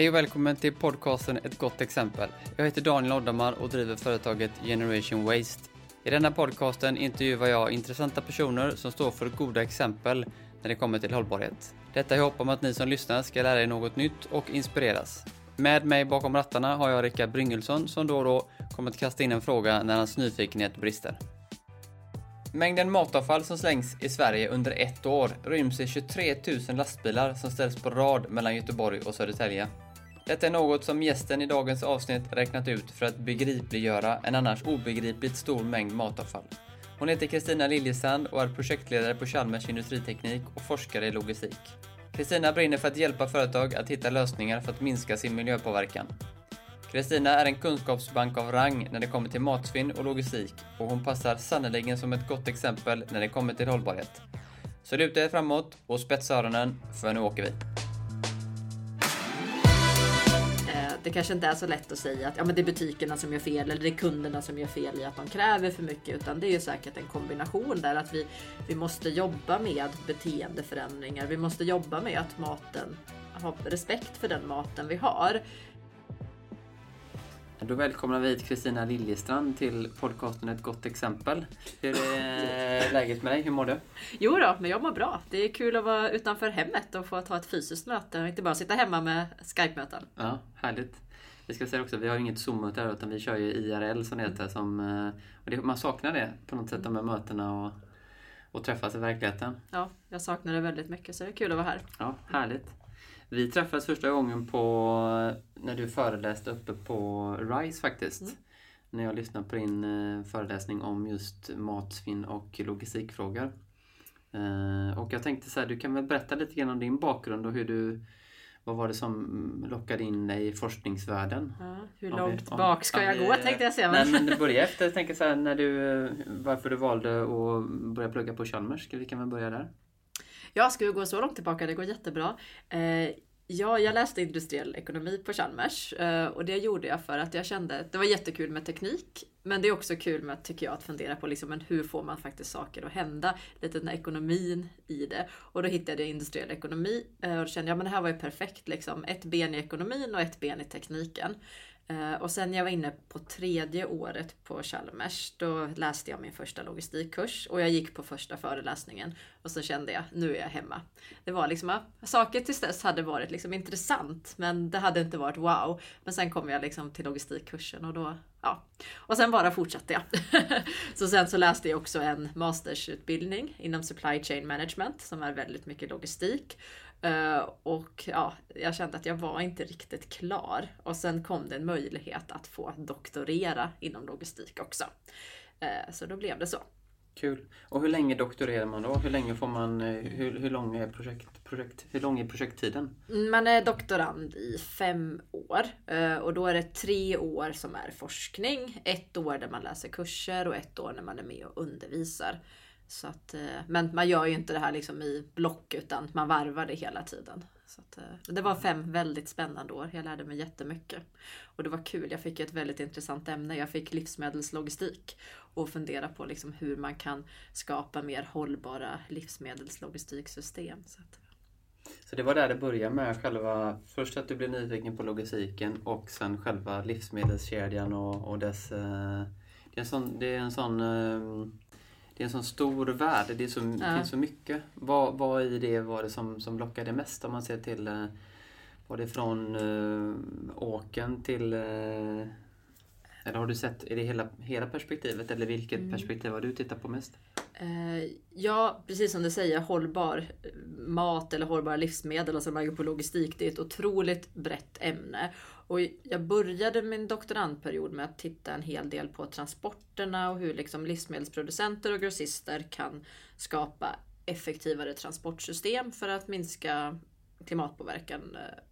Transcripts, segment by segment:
Hej och välkommen till podcasten Ett gott exempel. Jag heter Daniel Oddamar och driver företaget Generation Waste. I denna podcasten intervjuar jag intressanta personer som står för goda exempel när det kommer till hållbarhet. Detta i hopp om att ni som lyssnar ska lära er något nytt och inspireras. Med mig bakom rattarna har jag Rickard Bryngelsson som då och då kommer att kasta in en fråga när hans nyfikenhet brister. Mängden matavfall som slängs i Sverige under ett år ryms i 23 000 lastbilar som ställs på rad mellan Göteborg och Södertälje. Detta är något som gästen i dagens avsnitt räknat ut för att begripliggöra en annars obegripligt stor mängd matavfall. Hon heter Kristina Liljesand och är projektledare på Chalmers industriteknik och forskare i logistik. Kristina brinner för att hjälpa företag att hitta lösningar för att minska sin miljöpåverkan. Kristina är en kunskapsbank av rang när det kommer till matsvinn och logistik och hon passar sannerligen som ett gott exempel när det kommer till hållbarhet. Så luta er framåt och spetsa öronen, för nu åker vi! Att Det kanske inte är så lätt att säga att ja, men det är butikerna som gör fel eller det är kunderna som gör fel i att de kräver för mycket. Utan det är ju säkert en kombination där att vi, vi måste jobba med beteendeförändringar. Vi måste jobba med att maten ha respekt för den maten vi har. Då välkomnar vi hit Kristina Liljestrand till podcasten Ett gott exempel. Hur är läget med dig? Hur mår du? Jo då, men jag mår bra. Det är kul att vara utanför hemmet och få ta ett fysiskt möte och inte bara sitta hemma med Skype-möten. Ja, härligt. Vi ska säga också, vi har inget Zoom-möte här utan vi kör ju IRL som det heter. Som, eh, och det, man saknar det på något sätt, de här mötena och, och träffas i verkligheten. Ja, jag saknar det väldigt mycket så det är kul att vara här. Ja, härligt. Vi träffades första gången på när du föreläste uppe på RISE faktiskt. Mm. När jag lyssnade på din eh, föreläsning om just matsvinn och logistikfrågor. Eh, Och jag tänkte så här, du kan väl berätta lite grann om din bakgrund och hur du vad var det som lockade in dig i forskningsvärlden? Ja, hur långt om- bak ska jag vi- gå tänkte jag säga. Nej Men... men börja efter, jag tänker så här, när du, eh, varför du valde att börja plugga på Chalmers. Vi kan väl börja där? Ja, ska vi gå så långt tillbaka? Det går jättebra. Ja, jag läste industriell ekonomi på Chalmers eh, och det gjorde jag för att jag kände att det var jättekul med teknik. Men det är också kul med, tycker jag, att fundera på liksom, men hur får man faktiskt saker att hända? Lite den här ekonomin i det. Och då hittade jag industriell ekonomi eh, och då kände jag men det här var ju perfekt. Liksom. Ett ben i ekonomin och ett ben i tekniken. Eh, och sen jag var inne på tredje året på Chalmers, då läste jag min första logistikkurs och jag gick på första föreläsningen och så kände jag, nu är jag hemma. Det var liksom, saker tills dess hade varit liksom intressant, men det hade inte varit wow. Men sen kom jag liksom till logistikkursen och då, ja. Och sen bara fortsatte jag. så sen så läste jag också en mastersutbildning inom supply chain management som är väldigt mycket logistik. Eh, och ja, jag kände att jag var inte riktigt klar. Och sen kom det en möjlighet att få doktorera inom logistik också. Eh, så då blev det så. Kul. Och hur länge doktorerar man då? Hur länge får man, eh, hur, hur lång är projekt, projekt, hur lång är projekttiden? Man är doktorand i fem år och då är det tre år som är forskning, ett år där man läser kurser och ett år när man är med och undervisar. Så att, eh, men man gör ju inte det här liksom i block utan man varvar det hela tiden. Så att, eh, det var fem väldigt spännande år. Jag lärde mig jättemycket. Och det var kul. Jag fick ett väldigt intressant ämne. Jag fick livsmedelslogistik och fundera på liksom hur man kan skapa mer hållbara livsmedelslogistiksystem. Så att, Så det var där det började med själva, först att du blev nyfiken på logistiken och sen själva livsmedelskedjan och, och dess... Eh, det är en sån, det är en sån, det är en sån stor värld, det är så, Ja. finns så mycket. Vad, vad i det var det som, som lockade mest om man ser till eh, var det från uh, åken till eh, eller har du sett, är det hela, hela perspektivet eller vilket Mm. perspektiv har du tittat på mest? Ja, precis som du säger, hållbar mat eller hållbara livsmedel, alltså man går på logistik, det är ett otroligt brett ämne. Och jag började min doktorandperiod med att titta en hel del på transporterna och hur liksom livsmedelsproducenter och grossister kan skapa effektivare transportsystem för att minska klimatpåverkan. Eh,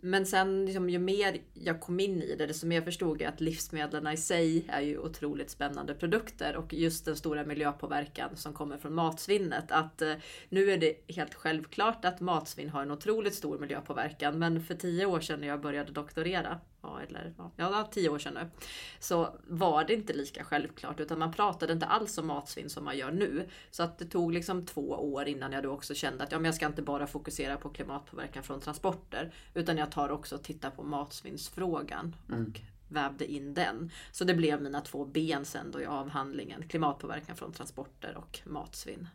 men sen liksom, ju mer jag kom in i det, desto mer förstod jag att livsmedlen i sig är ju otroligt spännande produkter och just den stora miljöpåverkan som kommer från matsvinnet. Att eh, nu är det helt självklart att matsvinn har en otroligt stor miljöpåverkan, men för tio år sedan när jag började doktorera, ja, eller ja, tio år sedan nu, så var det inte lika självklart utan man pratade inte alls om matsvinn som man gör nu. Så att det tog liksom två år innan jag då också kände att ja, men jag ska inte bara fokusera på klimatpåverkan från transporter utan jag tar också och tittar på matsvinnsfrågan och Mm. vävde in den. Så det blev mina två ben sen då i avhandlingen. Klimatpåverkan från transporter och matsvinn.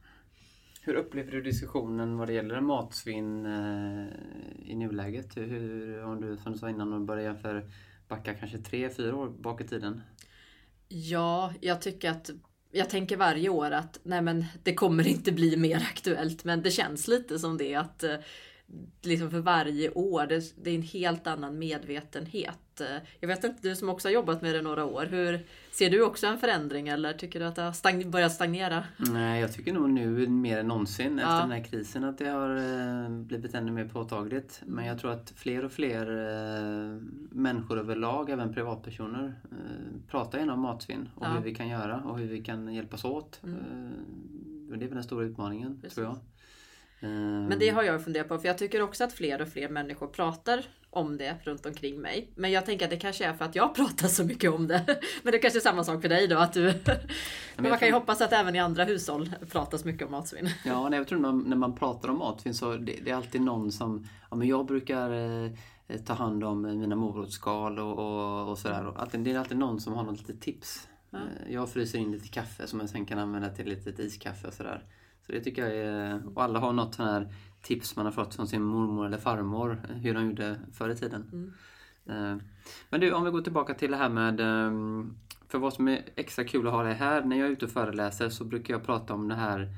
Hur upplever du diskussionen vad det gäller matsvinn eh, i nuläget? Hur, om du som du sa innan, om du börjar jämföra backa kanske tre, fyra år bak i tiden? Ja, jag tycker att jag tänker varje år att nej men det kommer inte bli mer aktuellt men det känns lite som det att eh, liksom för varje år, det, är en helt annan medvetenhet. Jag vet inte, du som också har jobbat med det några år, hur ser du också en förändring eller tycker du att det har stagn- börjat stagnera? Nej, jag tycker nog nu mer än någonsin efter Ja. den här krisen att det har eh, blivit ännu mer påtagligt. Men jag tror att fler och fler eh, människor överlag, även privatpersoner, eh, pratar gärna om matsvinn och Ja. hur vi kan göra och hur vi kan hjälpas åt. Mm. Det är väl den stora utmaningen, Precis. tror jag. Men det har jag funderat på för jag tycker också att fler och fler människor pratar om det runt omkring mig. Men jag tänker att det kanske är för att jag pratar så mycket om det. Men det kanske är samma sak för dig då att du... Men man kan ju hoppas att även i andra hushåll pratas mycket om matsvinn. Ja, nej, jag tror när man, när man pratar om matsvinn så det, det är alltid någon som, ja men jag brukar eh, ta hand om mina morotsskal och, och, och sådär. Det är alltid någon som har något litet tips. Ja. Eh, Jag fryser in lite kaffe som jag sen kan använda till litet iskaffe och sådär. Så det tycker jag är, och alla har något sån här tips man har fått från sin mormor eller farmor hur de gjorde förr i tiden. Mm. Eh, Men du, om vi går tillbaka till det här med eh, för vad som är extra kul att ha det här, när jag är ute och föreläser så brukar jag prata om det här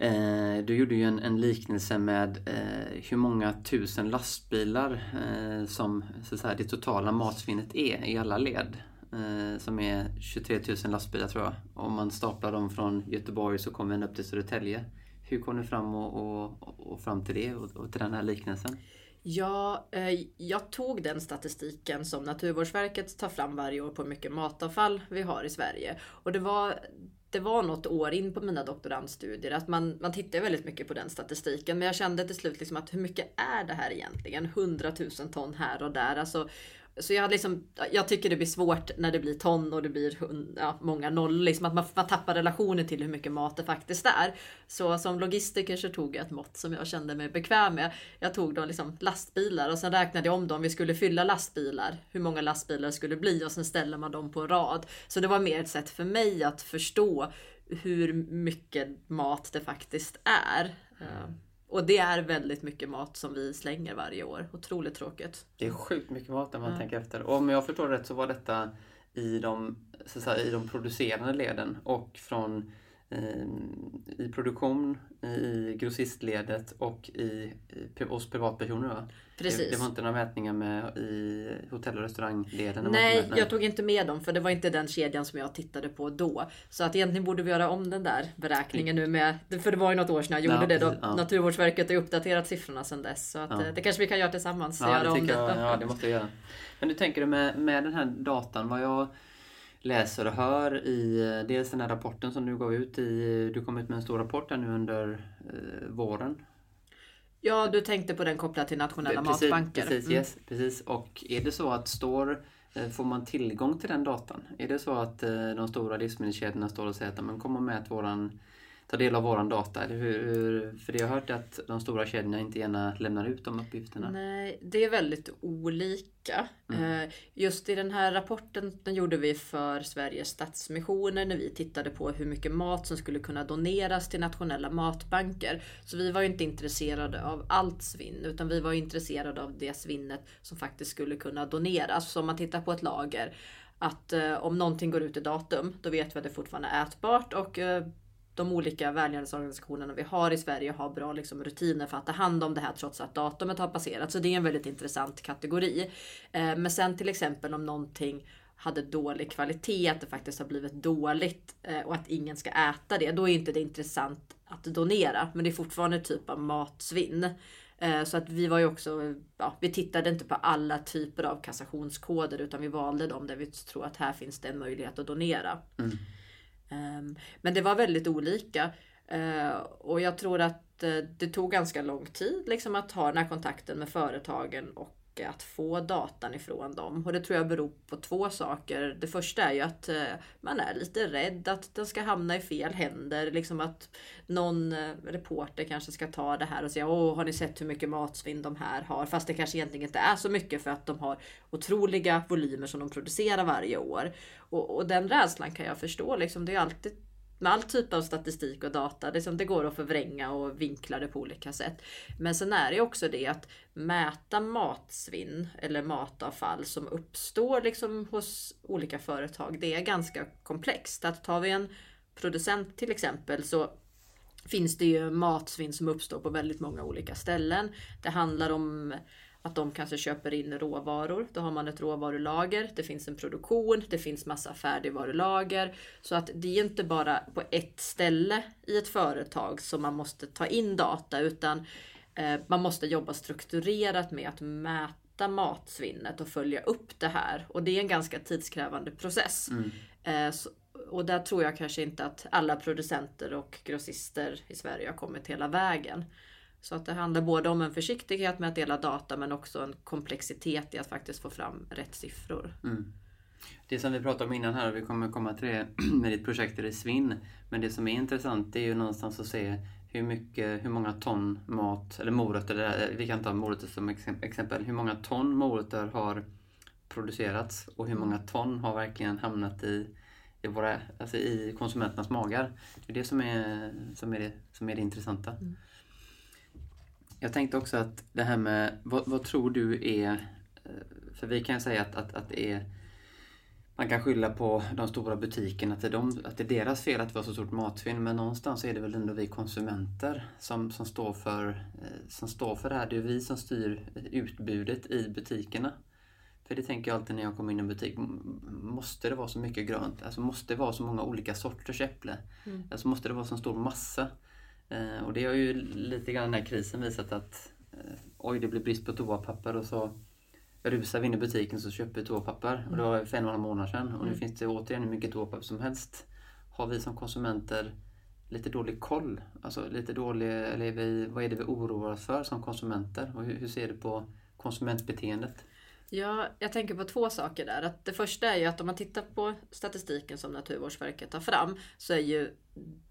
Eh, du gjorde ju en, en liknelse med eh, hur många tusen lastbilar eh, som så att säga, det totala matsvinnet är i alla led. Eh, som är 23 000 lastbilar tror jag. Om man staplar dem från Göteborg så kommer den upp till Södertälje. Hur kom du fram och, och, och fram till det och, och till den här liknelsen? Ja, eh, jag tog den statistiken som Naturvårdsverket tar fram varje år på hur mycket matavfall vi har i Sverige. Och det var, det var något år in på mina doktorandstudier att man, man tittar väldigt mycket på den statistiken. Men jag kände till slut liksom att hur mycket är det här egentligen? 100 000 ton här och där. Alltså, så jag, hade liksom, jag tycker det blir svårt när det blir ton och det blir ja, många noll. Liksom att man, man tappar relationen till hur mycket mat det faktiskt är. Så som logistiker så tog jag ett mått som jag kände mig bekväm med. Jag tog då liksom lastbilar och sen räknade jag om dem. Vi skulle fylla lastbilar, hur många lastbilar det skulle bli och sen ställer man dem på rad. Så det var mer ett sätt för mig att förstå hur mycket mat det faktiskt är. Mm. Och det är väldigt mycket mat som vi slänger varje år. Otroligt tråkigt. Det är sjukt mycket mat när man Ja. tänker efter. Och om jag förstår rätt så var detta i de, så säga, i de producerande leden och från eh, i produktion, i grossistledet och i, i, hos privatpersoner va? Precis. Det, det var inte några mätningar med i hotell och restaurangleden? Det Nej, med- jag tog inte med dem för det var inte den kedjan som jag tittade på då. Så att egentligen borde vi göra om den där beräkningen nu med, för det var ju något år sedan jag gjorde Ja, det då. ja. Naturvårdsverket har uppdaterat siffrorna sedan dess. Så att, Ja. eh, det kanske vi kan göra tillsammans. Ja, göra det om tycker jag, ja, det måste jag göra. Men du tänker du med, med den här datan, vad jag läser och hör i eh, dels den här rapporten som du gav ut i, du kom ut med en stor rapport här nu under eh, våren. Ja, du tänkte på den kopplat till nationella precis, matbanker. Precis, Mm. yes, precis. Och är det så att står, eh, får man tillgång till den datan? Är det så att eh, de stora livsmedelskedjorna står och säger att men kom och mät våran, ta del av våran data? Eller hur, hur, för jag har hört att de stora kedjorna inte gärna lämnar ut de uppgifterna. Nej, det är väldigt olika. Mm. Eh, Just i den här rapporten, den gjorde vi för Sveriges Stadsmissioner när vi tittade på hur mycket mat som skulle kunna doneras till nationella matbanker. Så vi var ju inte intresserade av allt svinn, utan vi var intresserade av det svinnet som faktiskt skulle kunna doneras. Så om man tittar på ett lager, att eh, om någonting går ut i datum, då vet vi att det fortfarande är ätbart och eh, de olika välgörenhetsorganisationerna vi har i Sverige har bra liksom, rutiner för att ta hand om det här trots att datumet har passerat. Så det är en väldigt intressant kategori. Eh, men sen till exempel om någonting hade dålig kvalitet, att det faktiskt har blivit dåligt eh, och att ingen ska äta det. Då är inte det intressant att donera. Men det är fortfarande en typ av matsvinn. Eh, Så att vi var ju också, ja, vi tittade inte på alla typer av kassationskoder utan vi valde dem där vi tror att här finns det en möjlighet att donera. Mm. Ehm, men det var väldigt olika. Ehm, och jag tror att eh, det tog ganska lång tid liksom att ha den här kontakten med företagen och att få datan ifrån dem. Och det tror jag beror på två saker. Det första är ju att eh, man är lite rädd att den ska hamna i fel händer. Liksom att någon eh, reporter kanske ska ta det här och säga Åh, har ni sett hur mycket matsvinn de här har? Fast det kanske egentligen inte är så mycket för att de har otroliga volymer som de producerar varje år. Och, och den rädslan kan jag förstå. Liksom, det är alltid med all typ av statistik och data. Det, som det går att förvränga och vinkla det på olika sätt. Men sen är det också det att mäta matsvinn eller matavfall som uppstår liksom hos olika företag. Det är ganska komplext. Att tar vi en producent till exempel så finns det ju matsvinn som uppstår på väldigt många olika ställen. Det handlar om att de kanske köper in råvaror. Då har man ett råvarulager. Det finns en produktion. Det finns massa färdigvarulager. Så att det är inte bara på ett ställe i ett företag som man måste ta in data utan eh, man måste jobba strukturerat med att mäta matsvinnet och följa upp det här. Och det är en ganska tidskrävande process. Mm. Eh, och där tror jag kanske inte att alla producenter och grossister i Sverige har kommit hela vägen. Så att det handlar både om en försiktighet med att dela data men också en komplexitet i att faktiskt få fram rätt siffror. Mm. Det som vi pratade om innan här, och vi kommer komma till det med ditt projekt i Svinn. Men det som är intressant är ju någonstans att se hur, mycket, hur många ton mat, eller morötter, vi kan ta morötter som exempel. Hur många ton morötter har producerats och hur många ton har verkligen hamnat i, i, våra, alltså i konsumenternas magar. Det är det som är, som är, det, som är det intressanta. Mm. Jag tänkte också att det här med, vad, vad tror du är, eh, för vi kan säga att, att, att det är man kan skylla på de stora butikerna, att det, är de, att det är deras fel att vi har så stort matsvinn. Men någonstans är det väl ändå vi konsumenter som, som, står, för, eh, som står för det här. Det är vi som styr utbudet i butikerna. För det tänker jag alltid när jag kommer in i en butik. Måste det vara så mycket grönt? Alltså måste det vara så många olika sorters äpple? Mm. Alltså måste det vara så stor massa? Eh, och det har ju lite grann den här krisen visat att eh, oj, det blir brist på toapapper och så rusar vi in i butiken så köper vi toapapper. Och det var för en och en månad sedan. Och nu mm. finns det återigen hur mycket toapapper som helst. Har vi som konsumenter lite dålig koll? Alltså lite dålig, eller är vi, vad är det vi oroar oss för som konsumenter? Och hur, hur ser du på konsumentbeteendet? Ja, jag tänker på två saker där. Att det första är ju att om man tittar på statistiken som Naturvårdsverket tar fram så är ju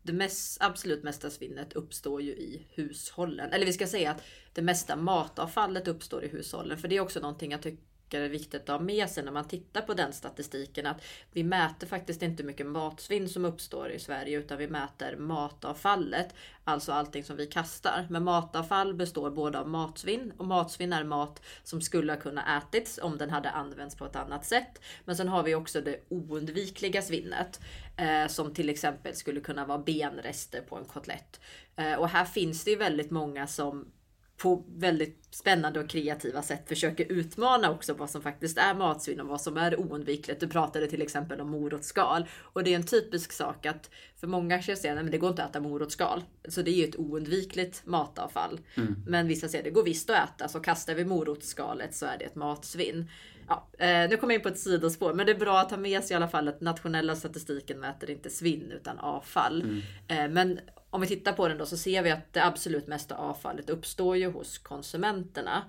det mest, absolut mesta svinnet uppstår ju i hushållen. Eller vi ska säga att det mesta matavfallet uppstår i hushållen. För det är också någonting jag tycker tycker är viktigt att ha med sig när man tittar på den statistiken. Att vi mäter faktiskt inte mycket matsvinn som uppstår i Sverige utan vi mäter matavfallet. Alltså allting som vi kastar. Men matavfall består både av matsvinn och matsvinn är mat som skulle ha kunnat ätits om den hade använts på ett annat sätt. Men sen har vi också det oundvikliga svinnet. Eh, som till exempel skulle kunna vara benrester på en kotlett. Eh, och här finns det ju väldigt många som på väldigt spännande och kreativa sätt försöker utmana också vad som faktiskt är matsvinn och vad som är oundvikligt. Du pratade till exempel om morotsskal och det är en typisk sak att för många säger att det går inte att äta morotsskal. Så det är ju ett oundvikligt matavfall. Mm. Men vissa säger att det går visst att äta så kastar vi morotsskalet så är det ett matsvinn. Ja, eh, nu kommer jag in på ett sidospår, men det är bra att ha med sig i alla fall att nationella statistiken mäter inte svinn utan avfall. Mm. Eh, men om vi tittar på den då så ser vi att det absolut mesta avfallet uppstår ju hos konsumenterna.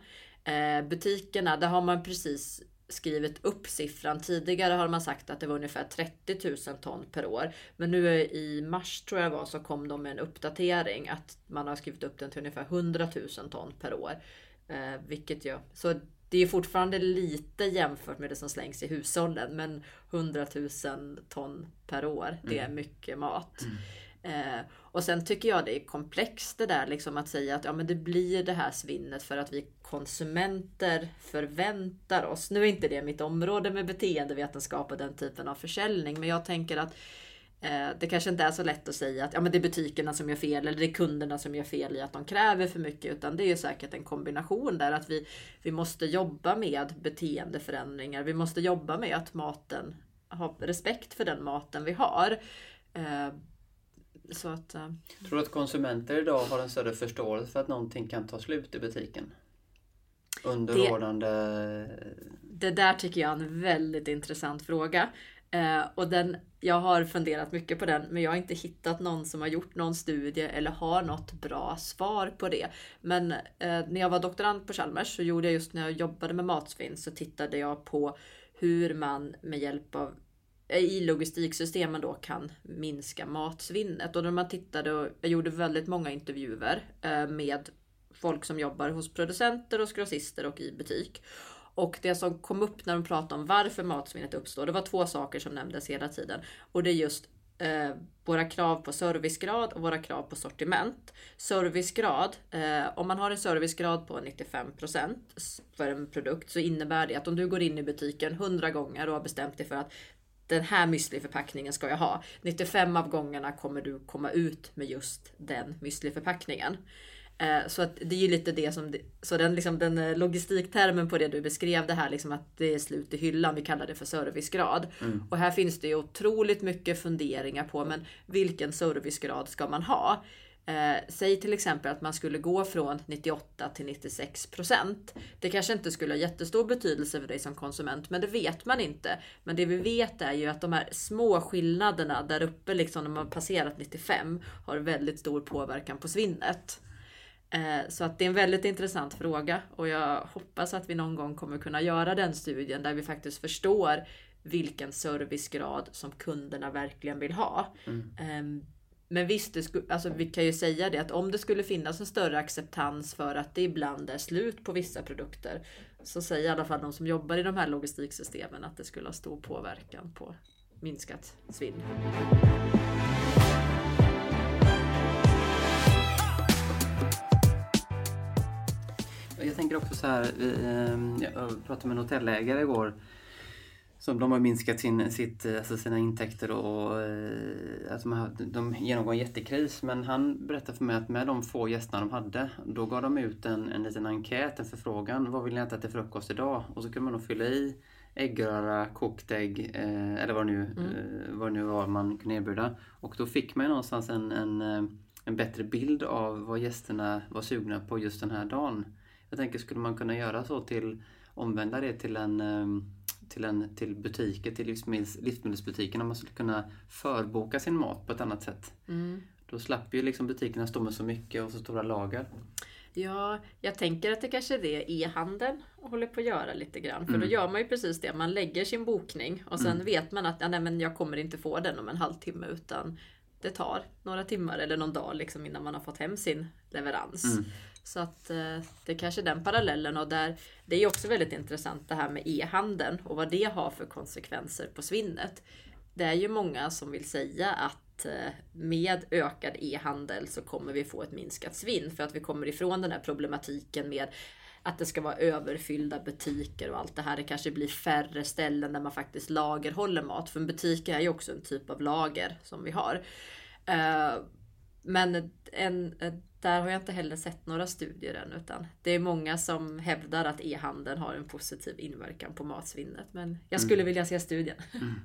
Eh, butikerna, där har man precis skrivit upp siffran. Tidigare har man sagt att det var ungefär 30 000 ton per år. Men nu i mars tror jag var så kom de med en uppdatering att man har skrivit upp den till ungefär 100 000 ton per år. Eh, vilket ju, så det är fortfarande lite jämfört med det som slängs i hushållen. Men 100 000 ton per år, det är mm. mycket mat. Mm. Eh, och sen tycker jag det är komplext det där liksom att säga att ja, men det blir det här svinnet för att vi konsumenter förväntar oss. Nu är inte det mitt område med beteendevetenskap och den typen av försäljning, men jag tänker att eh, det kanske inte är så lätt att säga att ja, men det är butikerna som gör fel eller det är kunderna som gör fel i att de kräver för mycket. Utan det är säkert en kombination där att vi, vi måste jobba med beteendeförändringar. Vi måste jobba med att maten har respekt för den maten vi har. Eh, så att, uh, Tror du att konsumenter idag har en större förståelse för att någonting kan ta slut i butiken? Under det. Det där tycker jag är en väldigt intressant fråga. Eh, och den, jag har funderat mycket på den, men jag har inte hittat någon som har gjort någon studie eller har något bra svar på det. Men eh, när jag var doktorand på Chalmers så gjorde jag just när jag jobbade med matsvinn så tittade jag på hur man med hjälp av i logistiksystemen då kan minska matsvinnet. Och när man tittade och jag gjorde väldigt många intervjuer eh, med folk som jobbar hos producenter, hos grossister och i butik. Och det som kom upp när de pratade om varför matsvinnet uppstår, det var två saker som nämndes hela tiden. Och det är just eh, våra krav på servicegrad och våra krav på sortiment. Servicegrad, eh, om man har en servicegrad på 95% för en produkt så innebär det att om du går in i butiken 100 gånger och har bestämt dig för att den här müsliförpackningen ska jag ha. 95 av gångerna kommer du komma ut med just den müsliförpackningen. Eh, så att det är ju lite det som, så den, liksom, den eh, logistiktermen på det du beskrev det här liksom att det är slut i hyllan, vi kallar det för servicegrad. Mm. Och här finns det ju otroligt mycket funderingar på, men vilken servicegrad ska man ha? Eh, säg till exempel att man skulle gå från 98 till 96 procent. Det kanske inte skulle ha jättestor betydelse för dig som konsument, men det vet man inte. Men det vi vet är ju att de här små skillnaderna där uppe, liksom när man passerat 95, har väldigt stor påverkan på svinnet. Eh, så att det är en väldigt intressant fråga och jag hoppas att vi någon gång kommer kunna göra den studien där vi faktiskt förstår vilken servicegrad som kunderna verkligen vill ha. Mm. Men visst, det alltså vi kan ju säga det att om det skulle finnas en större acceptans för att det ibland är slut på vissa produkter så säger i alla fall de som jobbar i de här logistiksystemen att det skulle ha stor påverkan på minskat svinn. Jag tänker också så här, eh, jag pratade med en hotellägare igår som de har minskat sin, sitt, alltså sina intäkter och eh, alltså de, de genomgår en jättekris. Men han berättade för mig att med de få gästerna de hade, då gav de ut en, en liten enkät, en förfrågan. Vad vill ni äta till frukost idag? Och så kunde man då fylla i äggröra, kokt ägg eh, eller vad, nu, mm. eh, vad nu var man kunde erbjuda. Och då fick man någonstans en, en, eh, en bättre bild av vad gästerna var sugna på just den här dagen. Jag tänker, skulle man kunna göra så till, omvända det till en eh, till, en, till butiker, till livsmedels, livsmedelsbutikerna. Man skulle kunna förboka sin mat på ett annat sätt. Mm. Då slapp ju liksom butikerna stå med så mycket och så stora lager. Ja, jag tänker att det kanske är det e-handeln håller på att göra lite grann. För mm. då gör man ju precis det. Man lägger sin bokning och sen mm. vet man att ja, nej, men jag kommer inte få den om en halvtimme utan det tar några timmar eller någon dag liksom innan man har fått hem sin leverans. Mm. Så att eh, det är kanske är den parallellen och där det är också väldigt intressant det här med e-handeln och vad det har för konsekvenser på svinnet. Det är ju många som vill säga att eh, med ökad e-handel så kommer vi få ett minskat svinn för att vi kommer ifrån den här problematiken med att det ska vara överfyllda butiker och allt det här. Det kanske blir färre ställen där man faktiskt lagerhåller mat. För en butik är ju också en typ av lager som vi har. Eh, men en, där har jag inte heller sett några studier än utan det är många som hävdar att e-handeln har en positiv inverkan på matsvinnet. Men jag skulle mm. vilja se studien. Mm.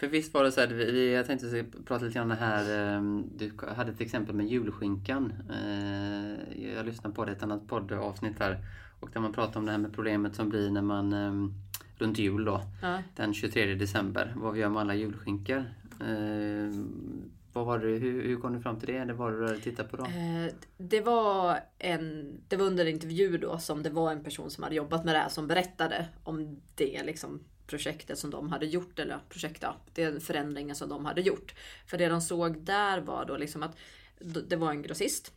För visst var det så här, jag tänkte prata lite grann här, ehm, du hade ett exempel med julskinkan. Eh, jag lyssnade på det ett annat poddavsnitt här och där man pratade om det här med problemet som blir när man ehm, runt jul då, ja. den 23 december, vad vi gör med alla julskinkor. Ehm, vad var det, hur, hur kom du fram till det? Eller vad var du tittade på då? Eh, det, var en, det var under en intervju då som det var en person som hade jobbat med det här som berättade om det liksom, projektet som de hade gjort. Eller projekt, ja, den förändringen som de hade gjort. För det de såg där var då liksom att det var en grossist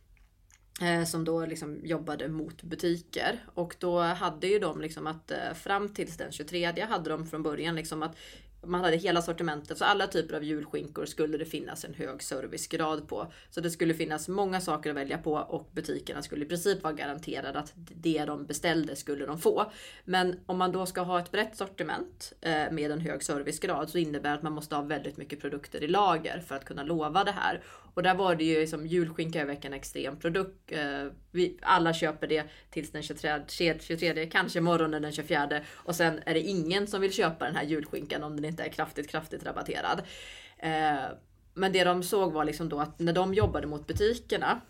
eh, som då liksom jobbade mot butiker. Och då hade ju de liksom att eh, fram tills den 23 hade de från början liksom att man hade hela sortimentet, så alla typer av julskinkor skulle det finnas en hög servicegrad på. Så det skulle finnas många saker att välja på och butikerna skulle i princip vara garanterade att det de beställde skulle de få. Men om man då ska ha ett brett sortiment eh, med en hög servicegrad så innebär det att man måste ha väldigt mycket produkter i lager för att kunna lova det här. Och där var det ju liksom julskinka är en extrem produkt. Eh, vi, alla köper det tills den 23, 23, kanske morgonen den 24 och sen är det ingen som vill köpa den här julskinkan om den inte är kraftigt, kraftigt rabatterad. Eh, men det de såg var liksom då att när de jobbade mot butikerna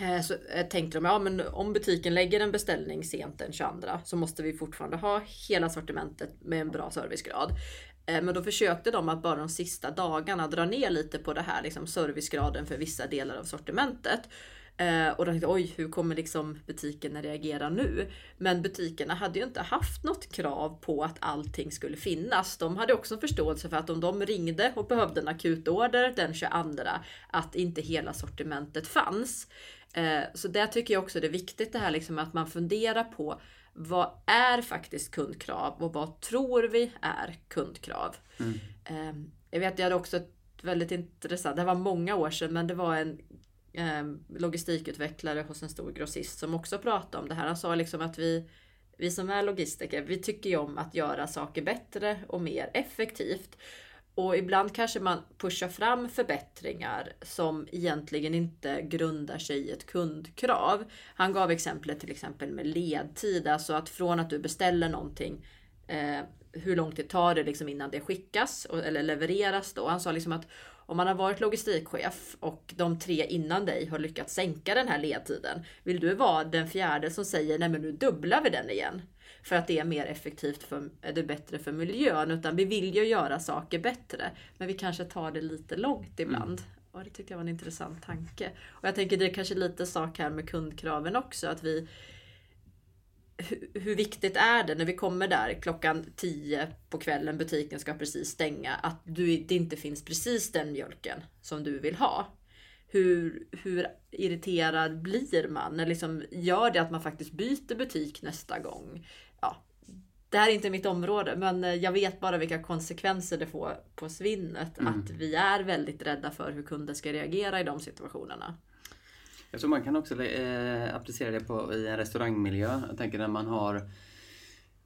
Eh, så eh, tänkte de, ja men om butiken lägger en beställning sent den 22 så måste vi fortfarande ha hela sortimentet med en bra servicegrad. Eh, men då försökte de att bara de sista dagarna dra ner lite på det här liksom servicegraden för vissa delar av sortimentet. Eh, och då tänkte oj, hur kommer liksom butikerna reagera nu? Men butikerna hade ju inte haft något krav på att allting skulle finnas. De hade också förståelse för att om de ringde och behövde en akutorder den 22 att inte hela sortimentet fanns. Eh, så där tycker jag också det är viktigt det här liksom att man funderar på vad är faktiskt kundkrav och vad tror vi är kundkrav? Mm. Eh, jag vet, jag hade också ett väldigt intressant, det var många år sedan, men det var en Ehm, logistikutvecklare hos en stor grossist som också pratade om det här. Han sa liksom att vi, vi som är logistiker, vi tycker ju om att göra saker bättre och mer effektivt. Och ibland kanske man pushar fram förbättringar som egentligen inte grundar sig i ett kundkrav. Han gav exemplet till exempel med ledtid, alltså att från att du beställer någonting eh, hur lång tid tar det liksom innan det skickas eller levereras då? Han sa liksom att om man har varit logistikchef och de tre innan dig har lyckats sänka den här ledtiden. Vill du vara den fjärde som säger nej men nu dubblar vi den igen? För att det är mer effektivt, för, det är bättre för miljön. Utan vi vill ju göra saker bättre. Men vi kanske tar det lite långt ibland. Mm. Och det tyckte jag var en intressant tanke. Och jag tänker det är kanske lite sak här med kundkraven också. Att vi hur viktigt är det när vi kommer där klockan 10 på kvällen, butiken ska precis stänga, att du, det inte finns precis den mjölken som du vill ha? Hur, hur irriterad blir man? Eller liksom, gör det att man faktiskt byter butik nästa gång? Ja, det här är inte mitt område, men jag vet bara vilka konsekvenser det får på svinnet. Mm. Att vi är väldigt rädda för hur kunden ska reagera i de situationerna. Jag tror man kan också eh, applicera det på i en restaurangmiljö. Jag tänker när man har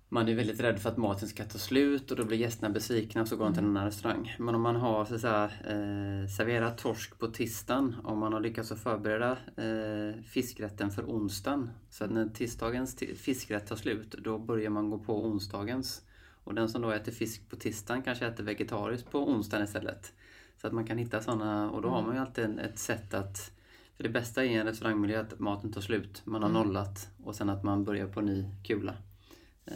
man är väldigt rädd för att maten ska ta slut och då blir gästerna besvikna och så går de till en annan restaurang. Men om man har så säga, eh, serverat torsk på tisdagen och man har lyckats att förbereda eh, fiskrätten för onsdagen. Så att när tisdagens fiskrätt tar slut då börjar man gå på onsdagens. Och den som då äter fisk på tisdagen kanske äter vegetariskt på onsdagen istället. Så att man kan hitta sådana och då har man ju alltid ett sätt att för det bästa i en restaurangmiljö är att maten tar slut, man har mm. nollat och sen att man börjar på ny kula. Eh,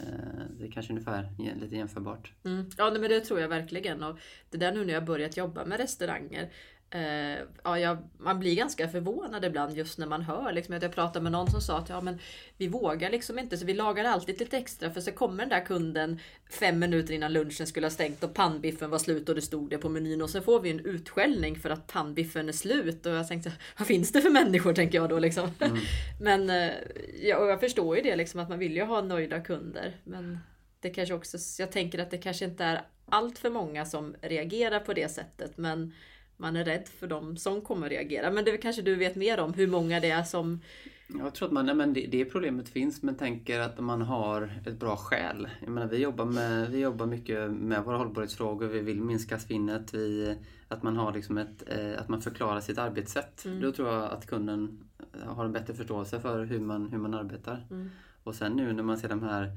det är kanske ungefär lite jämförbart. Mm. Ja men det tror jag verkligen. Och det där nu när jag börjat jobba med restauranger Eh, ja, jag, man blir ganska förvånad ibland just när man hör liksom, att jag pratade med någon som sa att ja, men vi vågar liksom inte så vi lagar alltid lite extra för så kommer den där kunden fem minuter innan lunchen skulle ha stängt och pannbiffen var slut och det stod det på menyn och så får vi en utskällning för att pannbiffen är slut och jag tänkte vad finns det för människor tänker jag då liksom. Mm. men eh, ja, och jag förstår ju det liksom att man vill ju ha nöjda kunder men det kanske också, jag tänker att det kanske inte är allt för många som reagerar på det sättet men man är rädd för dem som kommer reagera. Men det kanske du vet mer om hur många det är som jag tror att man, nej, men det, det problemet finns men tänker att man har ett bra skäl. Jag menar, vi, jobbar med, vi jobbar mycket med våra hållbarhetsfrågor, vi vill minska svinnet, vi, att, man har liksom ett, eh, att man förklarar sitt arbetssätt. Mm. Då tror jag att kunden har en bättre förståelse för hur man, hur man arbetar. Mm. Och sen nu när man ser de här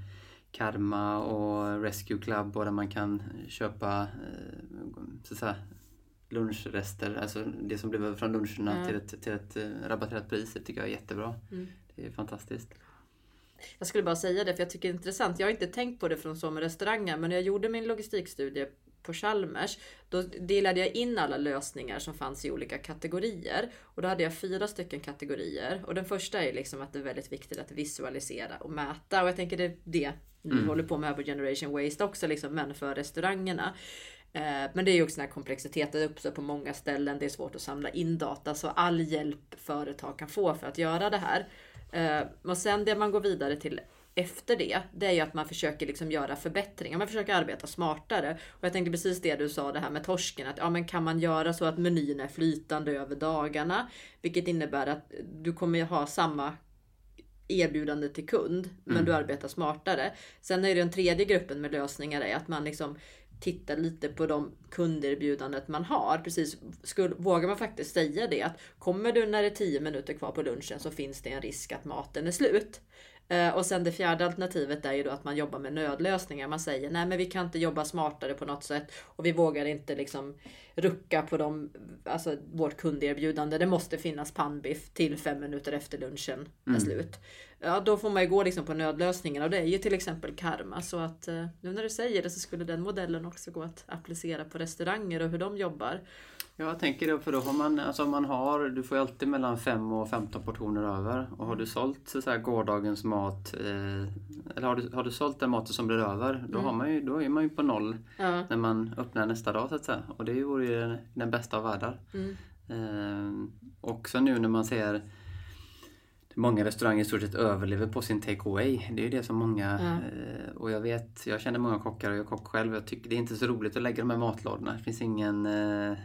Karma och Rescue Club och där man kan köpa eh, så att säga, lunchrester, alltså det som blev över från luncherna mm. till, ett, till ett eh, rabatterat pris. Det tycker jag är jättebra. Mm. Det är fantastiskt. Jag skulle bara säga det för jag tycker det är intressant. Jag har inte tänkt på det från så med restauranger men när jag gjorde min logistikstudie på Chalmers då delade jag in alla lösningar som fanns i olika kategorier. Och då hade jag fyra stycken kategorier. Och den första är liksom att det är väldigt viktigt att visualisera och mäta. Och jag tänker det är det vi mm. håller på med på Generation Waste också, liksom, men för restaurangerna. Eh, men det är ju också den här komplexiteten, det uppstår på många ställen, det är svårt att samla in data. Så all hjälp företag kan få för att göra det här. Och eh, sen det man går vidare till efter det, det är ju att man försöker liksom göra förbättringar. Man försöker arbeta smartare. Och jag tänkte precis det du sa det här med torsken. Att ja, men kan man göra så att menyn är flytande över dagarna? Vilket innebär att du kommer ha samma erbjudande till kund, mm. men du arbetar smartare. Sen är det den tredje gruppen med lösningar är att man liksom titta lite på de kunderbjudandet man har. Precis, skulle, vågar man faktiskt säga det att kommer du när det är 10 minuter kvar på lunchen så finns det en risk att maten är slut. Eh, och sen det fjärde alternativet är ju då att man jobbar med nödlösningar. Man säger nej men vi kan inte jobba smartare på något sätt och vi vågar inte liksom rucka på dem, alltså vårt kunderbjudande. Det måste finnas pannbiff till fem minuter efter lunchen är Mm. slut. Ja, då får man ju gå liksom på nödlösningar och det är ju till exempel karma. Så att eh, nu när du säger det så skulle den modellen också gå att applicera på restauranger och hur de jobbar. Ja, jag tänker det, för då har man, alltså man har, du får ju alltid mellan 5 och 15 portioner över. Och har du sålt så här, gårdagens mat, eh, eller har du, har du sålt den maten som blir över, då, har man ju, då är man ju på noll Ja. när man öppnar nästa dag så att säga. Och det vore ju den, den bästa av världar. Mm. Eh, också nu när man ser Många restauranger i stort sett överlever på sin take away. Det är ju det som många... Eh, och jag vet, jag känner många kockar och jag är kock själv. Jag tycker det är inte så roligt att lägga de här matlådorna. Det finns ingen... Eh, eh,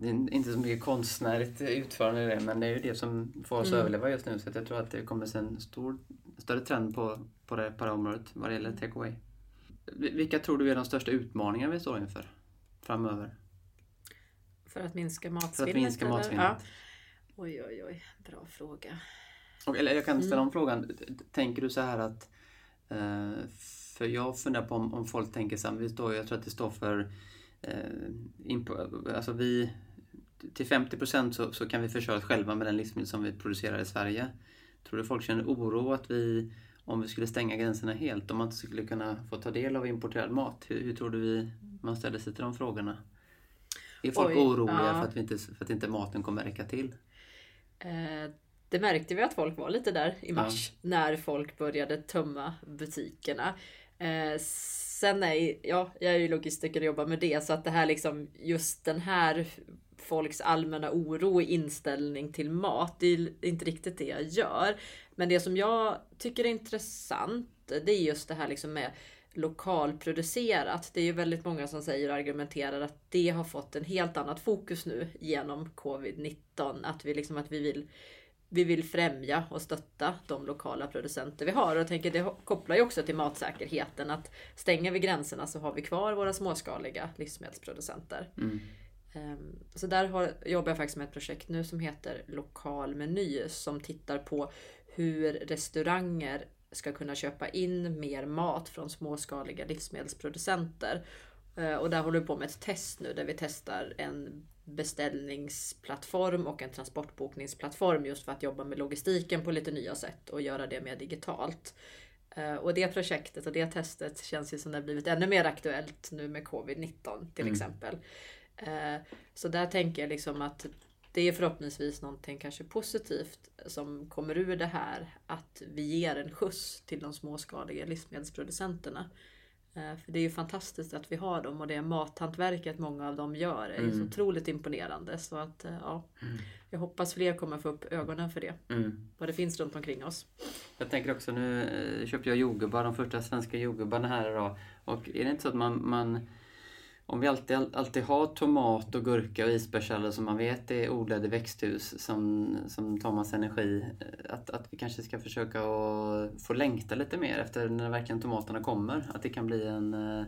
det är inte så mycket konstnärligt utförande i det. Men det är ju det som får oss att Mm. överleva just nu. Så att jag tror att det kommer se en stor, större trend på, på, det, på det här området vad det gäller take away. Vi- Vilka tror du är de största utmaningarna vi står inför framöver? För att minska För att matsvinnet? minska matsvinnet. Ja. Oj, oj, oj. Bra fråga. Och, eller jag kan ställa Mm. om frågan. Tänker du så här att... Eh, för jag funderar på om, om folk tänker så här, vi står, jag tror att det står för... Eh, alltså vi... Till 50% så, så kan vi försörja oss själva med den livsmedel som vi producerar i Sverige. Tror du folk känner oro att vi, om vi skulle stänga gränserna helt, om man inte skulle kunna få ta del av importerad mat? Hur, hur tror du vi, man ställer sig till de frågorna? Är folk Oj, oroliga ja. för, att vi inte, för att inte maten kommer räcka till? Det märkte vi att folk var lite där i mars när folk började tömma butikerna. Eh, sen är ja, jag är ju logistiker och jobbar med det så att det här liksom just den här folks allmänna oro och inställning till mat. Det är inte riktigt det jag gör. Men det som jag tycker är intressant det är just det här liksom med lokalproducerat. Det är ju väldigt många som säger och argumenterar att det har fått en helt annat fokus nu genom covid-19. Att vi liksom att vi vill vi vill främja och stötta de lokala producenter vi har. Och jag tänker det kopplar ju också till matsäkerheten. Att stänger vi gränserna så har vi kvar våra småskaliga livsmedelsproducenter. Mm. Ehm, Så där har, jobbar jag faktiskt med ett projekt nu som heter Lokal meny som tittar på hur restauranger ska kunna köpa in mer mat från småskaliga livsmedelsproducenter. Eh, Och där håller vi på med ett test nu där vi testar en beställningsplattform och en transportbokningsplattform just för att jobba med logistiken på lite nya sätt och göra det mer digitalt. Eh, Och det projektet och det testet känns ju som det har blivit ännu mer aktuellt nu med covid-19 till Mm. exempel. Eh, Så där tänker jag liksom att det är förhoppningsvis någonting kanske positivt som kommer ur det här. Att vi ger en skjuts till de småskaliga livsmedelsproducenterna. Eh, För det är ju fantastiskt att vi har dem och det mathantverket många av dem gör är ju så Mm. otroligt imponerande. Så att eh, ja, Mm. jag hoppas fler kommer få upp ögonen för det. Mm. Vad det finns runt omkring oss. Jag tänker också nu eh, köpte jag jordgubbar, de första svenska jordgubbarna här idag. Och är det inte så att man, man om vi alltid, alltid har tomat och gurka och isbergssallad som man vet är odlade växthus som, som tar massa energi. eh, Att, att vi kanske ska försöka att få längta lite mer efter när verkligen tomaterna kommer. Att det kan bli en... Eh,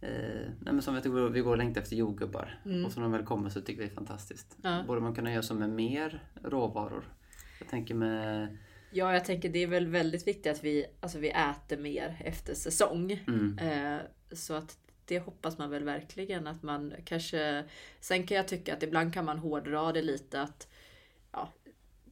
eh, nej som vi går, vi går och längtar efter jordgubbar. Mm. Och så när de väl kommer så tycker vi det är fantastiskt. Ja. Borde man kunna göra så med mer råvaror? Jag tänker med... Ja, jag tänker det är väl väldigt viktigt att vi, alltså vi äter mer efter säsong. Mm, Eh, så att det hoppas man väl verkligen att man kanske... Sen kan jag tycka att ibland kan man hårdra det lite att... Ja,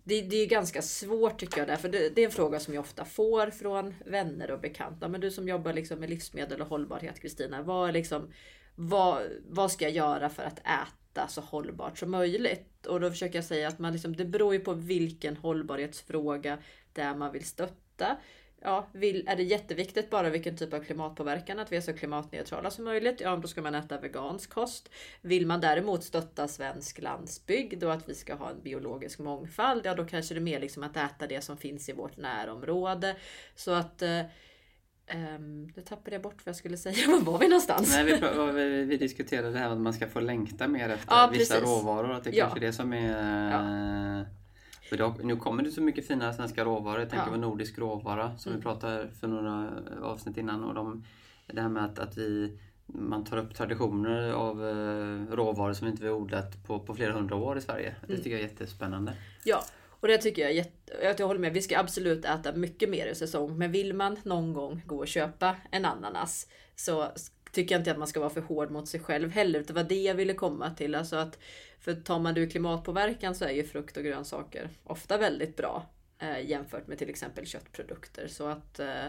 det, det är ganska svårt tycker jag därför det, det är en fråga som jag ofta får från vänner och bekanta. Men du som jobbar liksom med livsmedel och hållbarhet Kristina. Vad, liksom, vad, vad ska jag göra för att äta så hållbart som möjligt? Och då försöker jag säga att man liksom, det beror ju på vilken hållbarhetsfråga det är man vill stötta ja, vill, är det jätteviktigt bara vilken typ av klimatpåverkan, att vi är så klimatneutrala som möjligt, ja då ska man äta vegansk kost. Vill man däremot stötta svensk landsbygd och att vi ska ha en biologisk mångfald, ja då kanske det är mer liksom att äta det som finns i vårt närområde. Så att eh, ehm, nu tappade jag bort vad jag skulle säga. Var var vi någonstans? Nej, vi, vi, vi diskuterade det här att man ska få längta mer efter Ja, vissa precis. råvaror. Att det Ja. kanske är det som är... För då, nu kommer det så mycket fina svenska råvaror. Jag tänker Ja. på nordisk råvara som Mm. vi pratade för några avsnitt innan. Och de, det här med att, att vi, man tar upp traditioner av eh, råvaror som inte vi odlat på, på flera hundra år i Sverige. Det Mm. tycker jag är jättespännande. Ja, Och det tycker jag är jätte... Jag håller med. Vi ska absolut äta mycket mer i säsong. Men vill man någon gång gå och köpa en ananas så tycker jag inte att man ska vara för hård mot sig själv heller. Det var det jag ville komma till. Alltså att, för tar man det ur klimatpåverkan så är ju frukt och grönsaker ofta väldigt bra eh, jämfört med till exempel köttprodukter. Så att eh,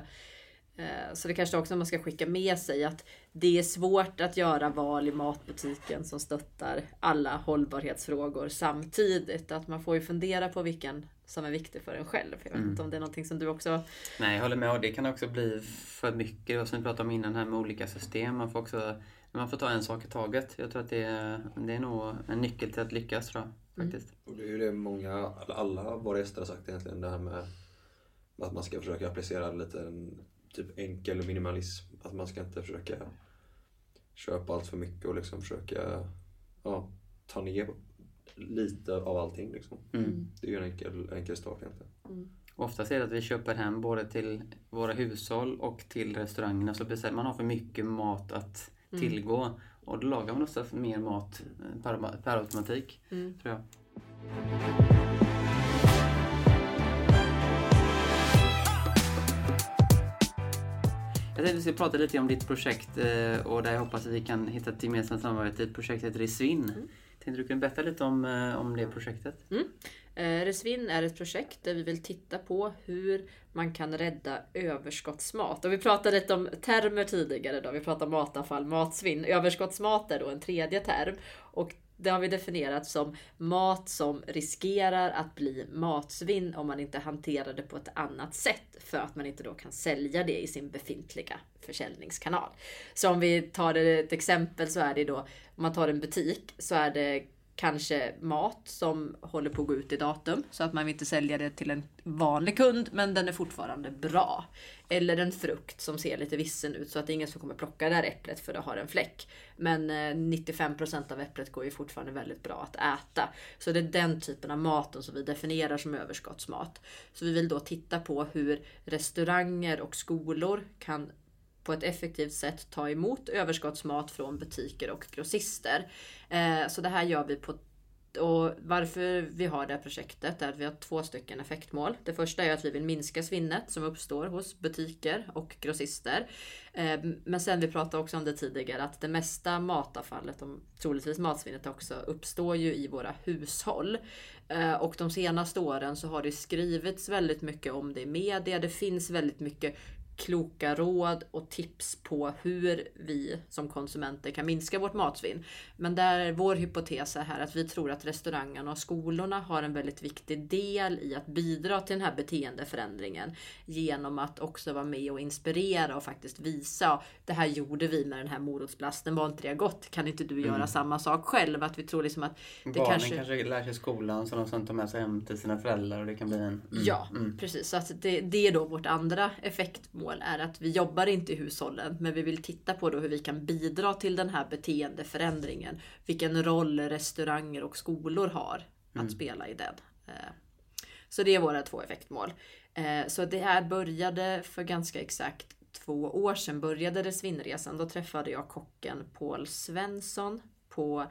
eh så det kanske också man ska skicka med sig att det är svårt att göra val i matbutiken som stöttar alla hållbarhetsfrågor samtidigt. Att man får ju fundera på vilken som är viktig för en själv. Jag vet mm. inte om det är någonting som du också... Nej, jag håller med. Och det kan också bli för mycket. Som vi pratade om innan här med olika system. Man får också man får ta en sak i taget. Jag tror att det är, det är nog en nyckel till att lyckas tror jag. Mm. Faktiskt. Mm. Och det är ju det många, alla våra gäster har sagt egentligen. Det här med att man ska försöka applicera lite en typ enkel minimalism. Att man ska inte försöka köpa allt för mycket och liksom försöka ja, ta ner lite av allting. Liksom. Mm. Det är ju en enkel, enkel start egentligen. Mm. Oftast är det att vi köper hem både till våra hushåll och till restaurangerna. Så beställer man har för mycket mat att mm. tillgå. Och då lagar man också mer mat per, per automatik. Mm. Tror jag. Jag tänkte att vi ska prata lite om ditt projekt eh, och där jag hoppas att vi kan hitta ett gemensamt samarbete. Ditt projekt heter Resvinn. Mm. Tänkte du kunna berätta lite om, eh, om det projektet? Mm. Eh, Resvinn är ett projekt där vi vill titta på hur man kan rädda överskottsmat. Och vi pratade lite om termer tidigare då. Vi pratade matavfall, matsvinn. Överskottsmat är då en tredje term. Och det har vi definierat som mat som riskerar att bli matsvinn om man inte hanterar det på ett annat sätt för att man inte då kan sälja det i sin befintliga försäljningskanal. Så om vi tar ett exempel så är det då, om man tar en butik så är det kanske mat som håller på att gå ut i datum så att man vill inte sälja det till en vanlig kund men den är fortfarande bra. Eller en frukt som ser lite vissen ut så att det är ingen som kommer plocka det här äpplet för det har en fläck. Men eh, 95% av äpplet går ju fortfarande väldigt bra att äta. Så det är den typen av maten som vi definierar som överskottsmat. Så vi vill då titta på hur restauranger och skolor kan på ett effektivt sätt ta emot överskottsmat från butiker och grossister. Eh, så det här gör vi på och varför vi har det här projektet är att vi har två stycken effektmål. Det första är att vi vill minska svinnet som uppstår hos butiker och grossister. Eh, men sen vi pratade också om det tidigare att det mesta matavfallet, och troligtvis matsvinnet också, uppstår ju i våra hushåll. Eh, och de senaste åren så har det skrivits väldigt mycket om det i media. Det finns väldigt mycket kloka råd och tips på hur vi som konsumenter kan minska vårt matsvinn. Men där är vår hypotes är här att vi tror att restaurangerna och skolorna har en väldigt viktig del i att bidra till den här beteendeförändringen genom att också vara med och inspirera och faktiskt visa det här gjorde vi med den här morotsblasten, var inte det gott? Kan inte du göra mm. samma sak själv? Att vi tror liksom att det Barnen kanske... kanske lär sig skolan så de sen tar med sig hem till sina föräldrar och det kan bli en... Mm. Ja, mm. precis. Så att det, det är då vårt andra effektmål mål är att vi jobbar inte i hushållen, men vi vill titta på då hur vi kan bidra till den här beteendeförändringen. Vilken roll restauranger och skolor har att mm. spela i den. Eh, så det är våra två effektmål. Eh, så det här började för ganska exakt två år sedan började det Svinnresan. Då träffade jag kocken Paul Svensson på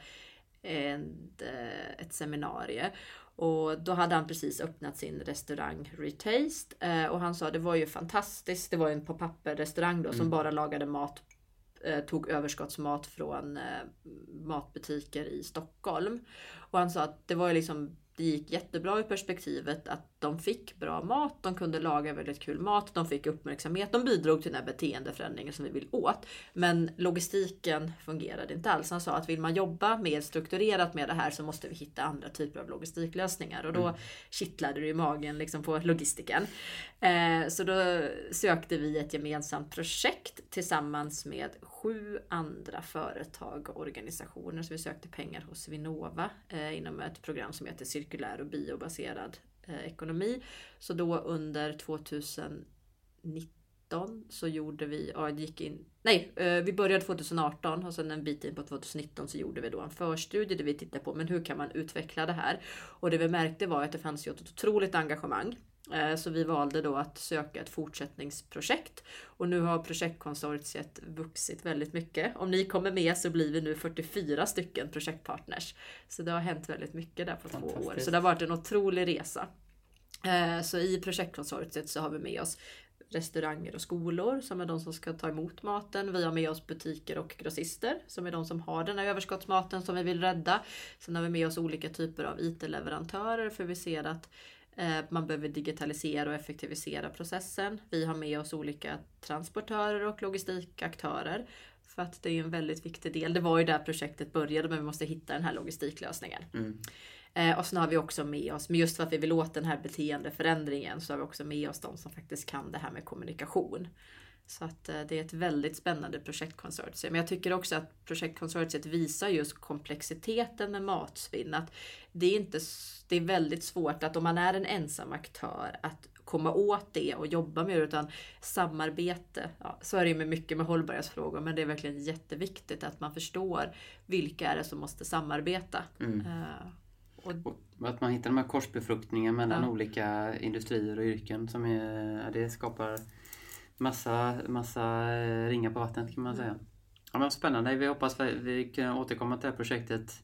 ett, eh, ett seminarium. Och då hade han precis öppnat sin restaurang Retaste. Eh, och han sa det var ju fantastiskt. Det var en på papper restaurang då mm. som bara lagade mat. Eh, tog överskottsmat från eh, matbutiker i Stockholm. Och han sa att det var ju liksom det gick jättebra i perspektivet att de fick bra mat, de kunde laga väldigt kul mat, de fick uppmärksamhet, de bidrog till den här beteendeförändringen som vi vill åt. Men logistiken fungerade inte alls. Han sa att vill man jobba mer strukturerat med det här så måste vi hitta andra typer av logistiklösningar. Och då mm. kittlade det i magen liksom på logistiken. Eh, så då sökte vi ett gemensamt projekt tillsammans med sju andra företag och organisationer. Så vi sökte pengar hos Vinnova eh, inom ett program som heter Cirkulär och biobaserad eh, ekonomi. Så då under 2019 så gjorde vi, ja, gick in, nej, eh, vi började 2018 och sen en bit in på 2019 så gjorde vi då en förstudie där vi tittade på men hur kan man utveckla det här? Och det vi märkte var att det fanns ju ett otroligt engagemang så vi valde då att söka ett fortsättningsprojekt. Och nu har projektkonsortiet vuxit väldigt mycket. Om ni kommer med så blir vi nu 44 stycken projektpartners. Så det har hänt väldigt mycket där på två år. Så det har varit en otrolig resa. Eh, så i projektkonsortiet så har vi med oss restauranger och skolor som är de som ska ta emot maten. Vi har med oss butiker och grossister som är de som har den här överskottsmaten som vi vill rädda. Sen har vi med oss olika typer av IT-leverantörer för vi ser att eh, man behöver digitalisera och effektivisera processen. Vi har med oss olika transportörer och logistikaktörer. För att det är en väldigt viktig del. Det var ju där projektet började men vi måste hitta den här logistiklösningen. Mm. Eh, och sen har vi också med oss, men just för att vi vill åt den här beteendeförändringen så har vi också med oss de som faktiskt kan det här med kommunikation. Så att eh, det är ett väldigt spännande projektkonsortium. Men jag tycker också att projektkonsortiet visar just komplexiteten med matsvinn. Att det, är inte, det är väldigt svårt att om man är en ensam aktör att komma åt det och jobba med det. Utan samarbete, ja, så är det ju med mycket med hållbarhetsfrågor. Men det är verkligen jätteviktigt att man förstår vilka är det som måste samarbeta. Mm. Uh, och, och, att man hittar de här korsbefruktningar mellan ja. olika industrier och yrken. Som är, det skapar massa, massa eh, ringar på vattnet kan man säga. Ja, men spännande. Vi hoppas att vi kan återkomma till det här projektet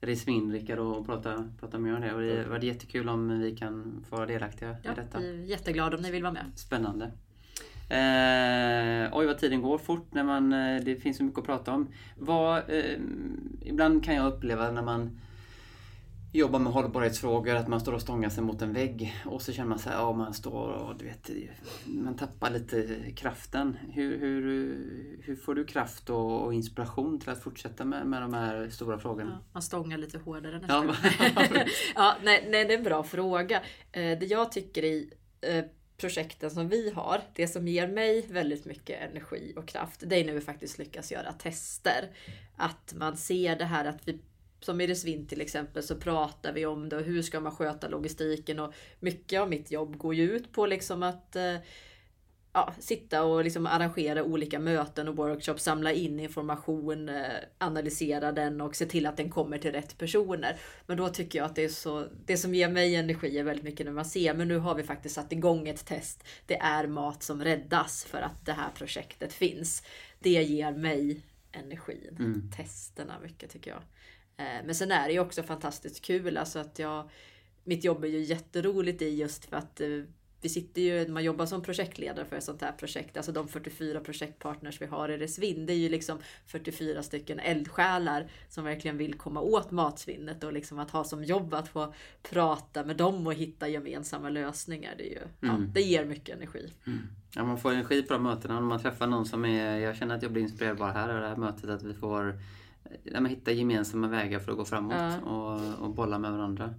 Risvin, Rickard, och prata, prata mer om det. Och det var jättekul om vi kan få vara delaktiga ja, i detta. Vi är jätteglada om ni vill vara med. Spännande. Eh, oj vad tiden går fort när man, eh, det finns så mycket att prata om. Vad, eh, ibland kan jag uppleva när man jobbar med hållbarhetsfrågor, att man står och stångar sig mot en vägg och så känner man sig ja man står och du vet, man tappar lite kraften. Hur, hur, hur får du kraft och, och inspiration till att fortsätta med, med de här stora frågorna? Ja, man stångar lite hårdare nästa ja. ja, nej, nej, det är en bra fråga. Eh, det jag tycker i eh, projekten som vi har, det som ger mig väldigt mycket energi och kraft, det är när vi faktiskt lyckas göra tester. Att man ser det här att vi som i Resvin till exempel så pratar vi om det och hur ska man sköta logistiken och mycket av mitt jobb går ju ut på liksom att eh, ja, sitta och liksom arrangera olika möten och workshops, samla in information, eh, analysera den och se till att den kommer till rätt personer. Men då tycker jag att det är så, det som ger mig energi är väldigt mycket när man ser, men nu har vi faktiskt satt igång ett test. Det är mat som räddas för att det här projektet finns. Det ger mig energin. Mm. Testerna mycket tycker jag. Eh, men sen är det ju också fantastiskt kul. Alltså att jag, mitt jobb är ju jätteroligt i just för att eh, vi sitter ju, man jobbar som projektledare för ett sånt här projekt. Alltså de 44 projektpartners vi har i Resvinn. Det är ju liksom 44 stycken eldsjälar som verkligen vill komma åt matsvinnet och liksom att ha som jobb att få prata med dem och hitta gemensamma lösningar. Det, är ju, mm. ja, det ger mycket energi. Mm. Ja, man får energi på de mötena. Om man träffar någon som är, jag känner att jag blir inspirerad bara här av det här mötet. Att vi får ja, men hitta gemensamma vägar för att gå framåt ja. och, och bolla med varandra.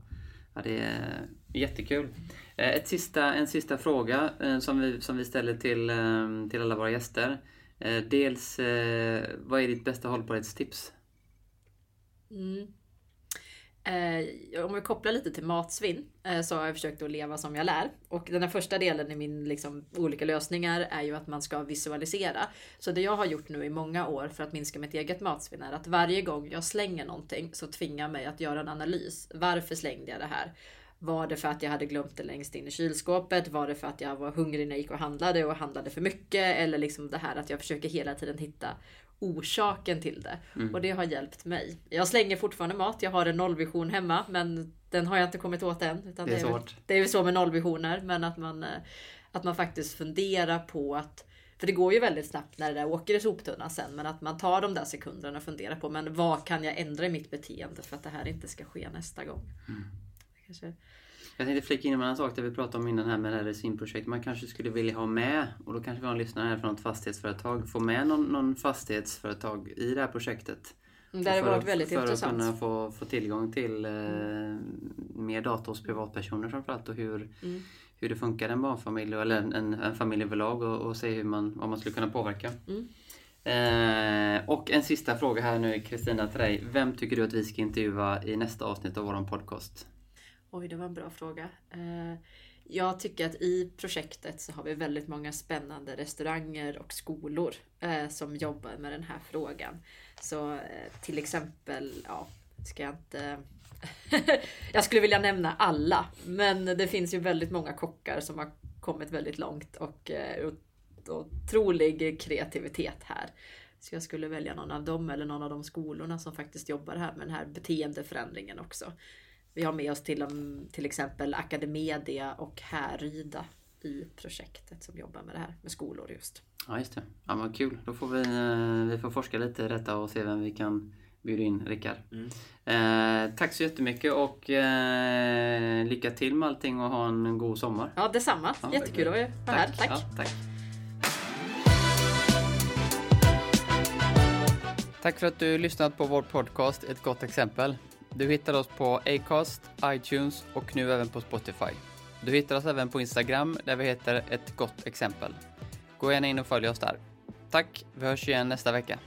Ja, det är jättekul. Eh, ett sista, en sista fråga eh, som vi, som vi ställer till, eh, till alla våra gäster. Dels, vad är ditt bästa hållbarhetstips? Mm. Eh, om vi kopplar lite till matsvinn eh, så har jag försökt att leva som jag lär. Och den här första delen i min liksom, olika lösningar är ju att man ska visualisera. Så det jag har gjort nu i många år för att minska mitt eget matsvinn är att varje gång jag slänger någonting så tvingar mig att göra en analys. Varför slängde jag det här? Var det för att jag hade glömt det längst in i kylskåpet? Var det för att jag var hungrig när jag gick och handlade och handlade för mycket? Eller liksom det här att jag försöker hela tiden hitta orsaken till det. Mm. Och det har hjälpt mig. Jag slänger fortfarande mat. Jag har en nollvision hemma men den har jag inte kommit åt än. Det är, det är svårt. det är ju så med nollvisioner men att man, eh, att man faktiskt funderar på att för det går ju väldigt snabbt när det där åker i soptunnan sen. Men att man tar de där sekunderna och funderar på men vad kan jag ändra i mitt beteende för att det här inte ska ske nästa gång. Mm. Kanske jag tänkte flika in en annan sak det vi pratade om innan här med det här resinprojektet. Man kanske skulle vilja ha med, och då kanske vi har en lyssnare här från ett fastighetsföretag, få med någon, någon fastighetsföretag i det här projektet. Mm, det hade varit väldigt för intressant. För att kunna få, få tillgång till eh, mer data hos privatpersoner framförallt och hur, mm. hur det funkar en barnfamilj eller en, en, en familj överlag och, och se hur man, vad man skulle kunna påverka. Mm. Eh, och en sista fråga här nu Kristina till dig. Vem tycker du att vi ska intervjua i nästa avsnitt av vår podcast? Oj, det var en bra fråga. Eh, jag tycker att i projektet så har vi väldigt många spännande restauranger och skolor eh, som jobbar med den här frågan. Så eh, till exempel, ja, ska jag inte... jag skulle vilja nämna alla, men det finns ju väldigt många kockar som har kommit väldigt långt och otrolig kreativitet här. Så jag skulle välja någon av dem eller någon av de skolorna som faktiskt jobbar här med den här beteendeförändringen också. Vi har med oss till, till exempel Academedia och Härryda i projektet som jobbar med det här med skolor just. Ja, just det. Ja, vad kul. Då får vi, eh, vi får forska lite i detta och se vem vi kan bjuda in, Rickard. Mm. Eh, tack så jättemycket och eh, lycka till med allting och ha en god sommar. Ja, detsamma. Ja, Jättekul att vara här. Tack. Ja, tack. Tack för att du lyssnat på vår podcast Ett gott exempel. Du hittar oss på Acast, iTunes och nu även på Spotify. Du hittar oss även på Instagram där vi heter Ett gott exempel. Gå gärna in och följ oss där. Tack, vi hörs igen nästa vecka.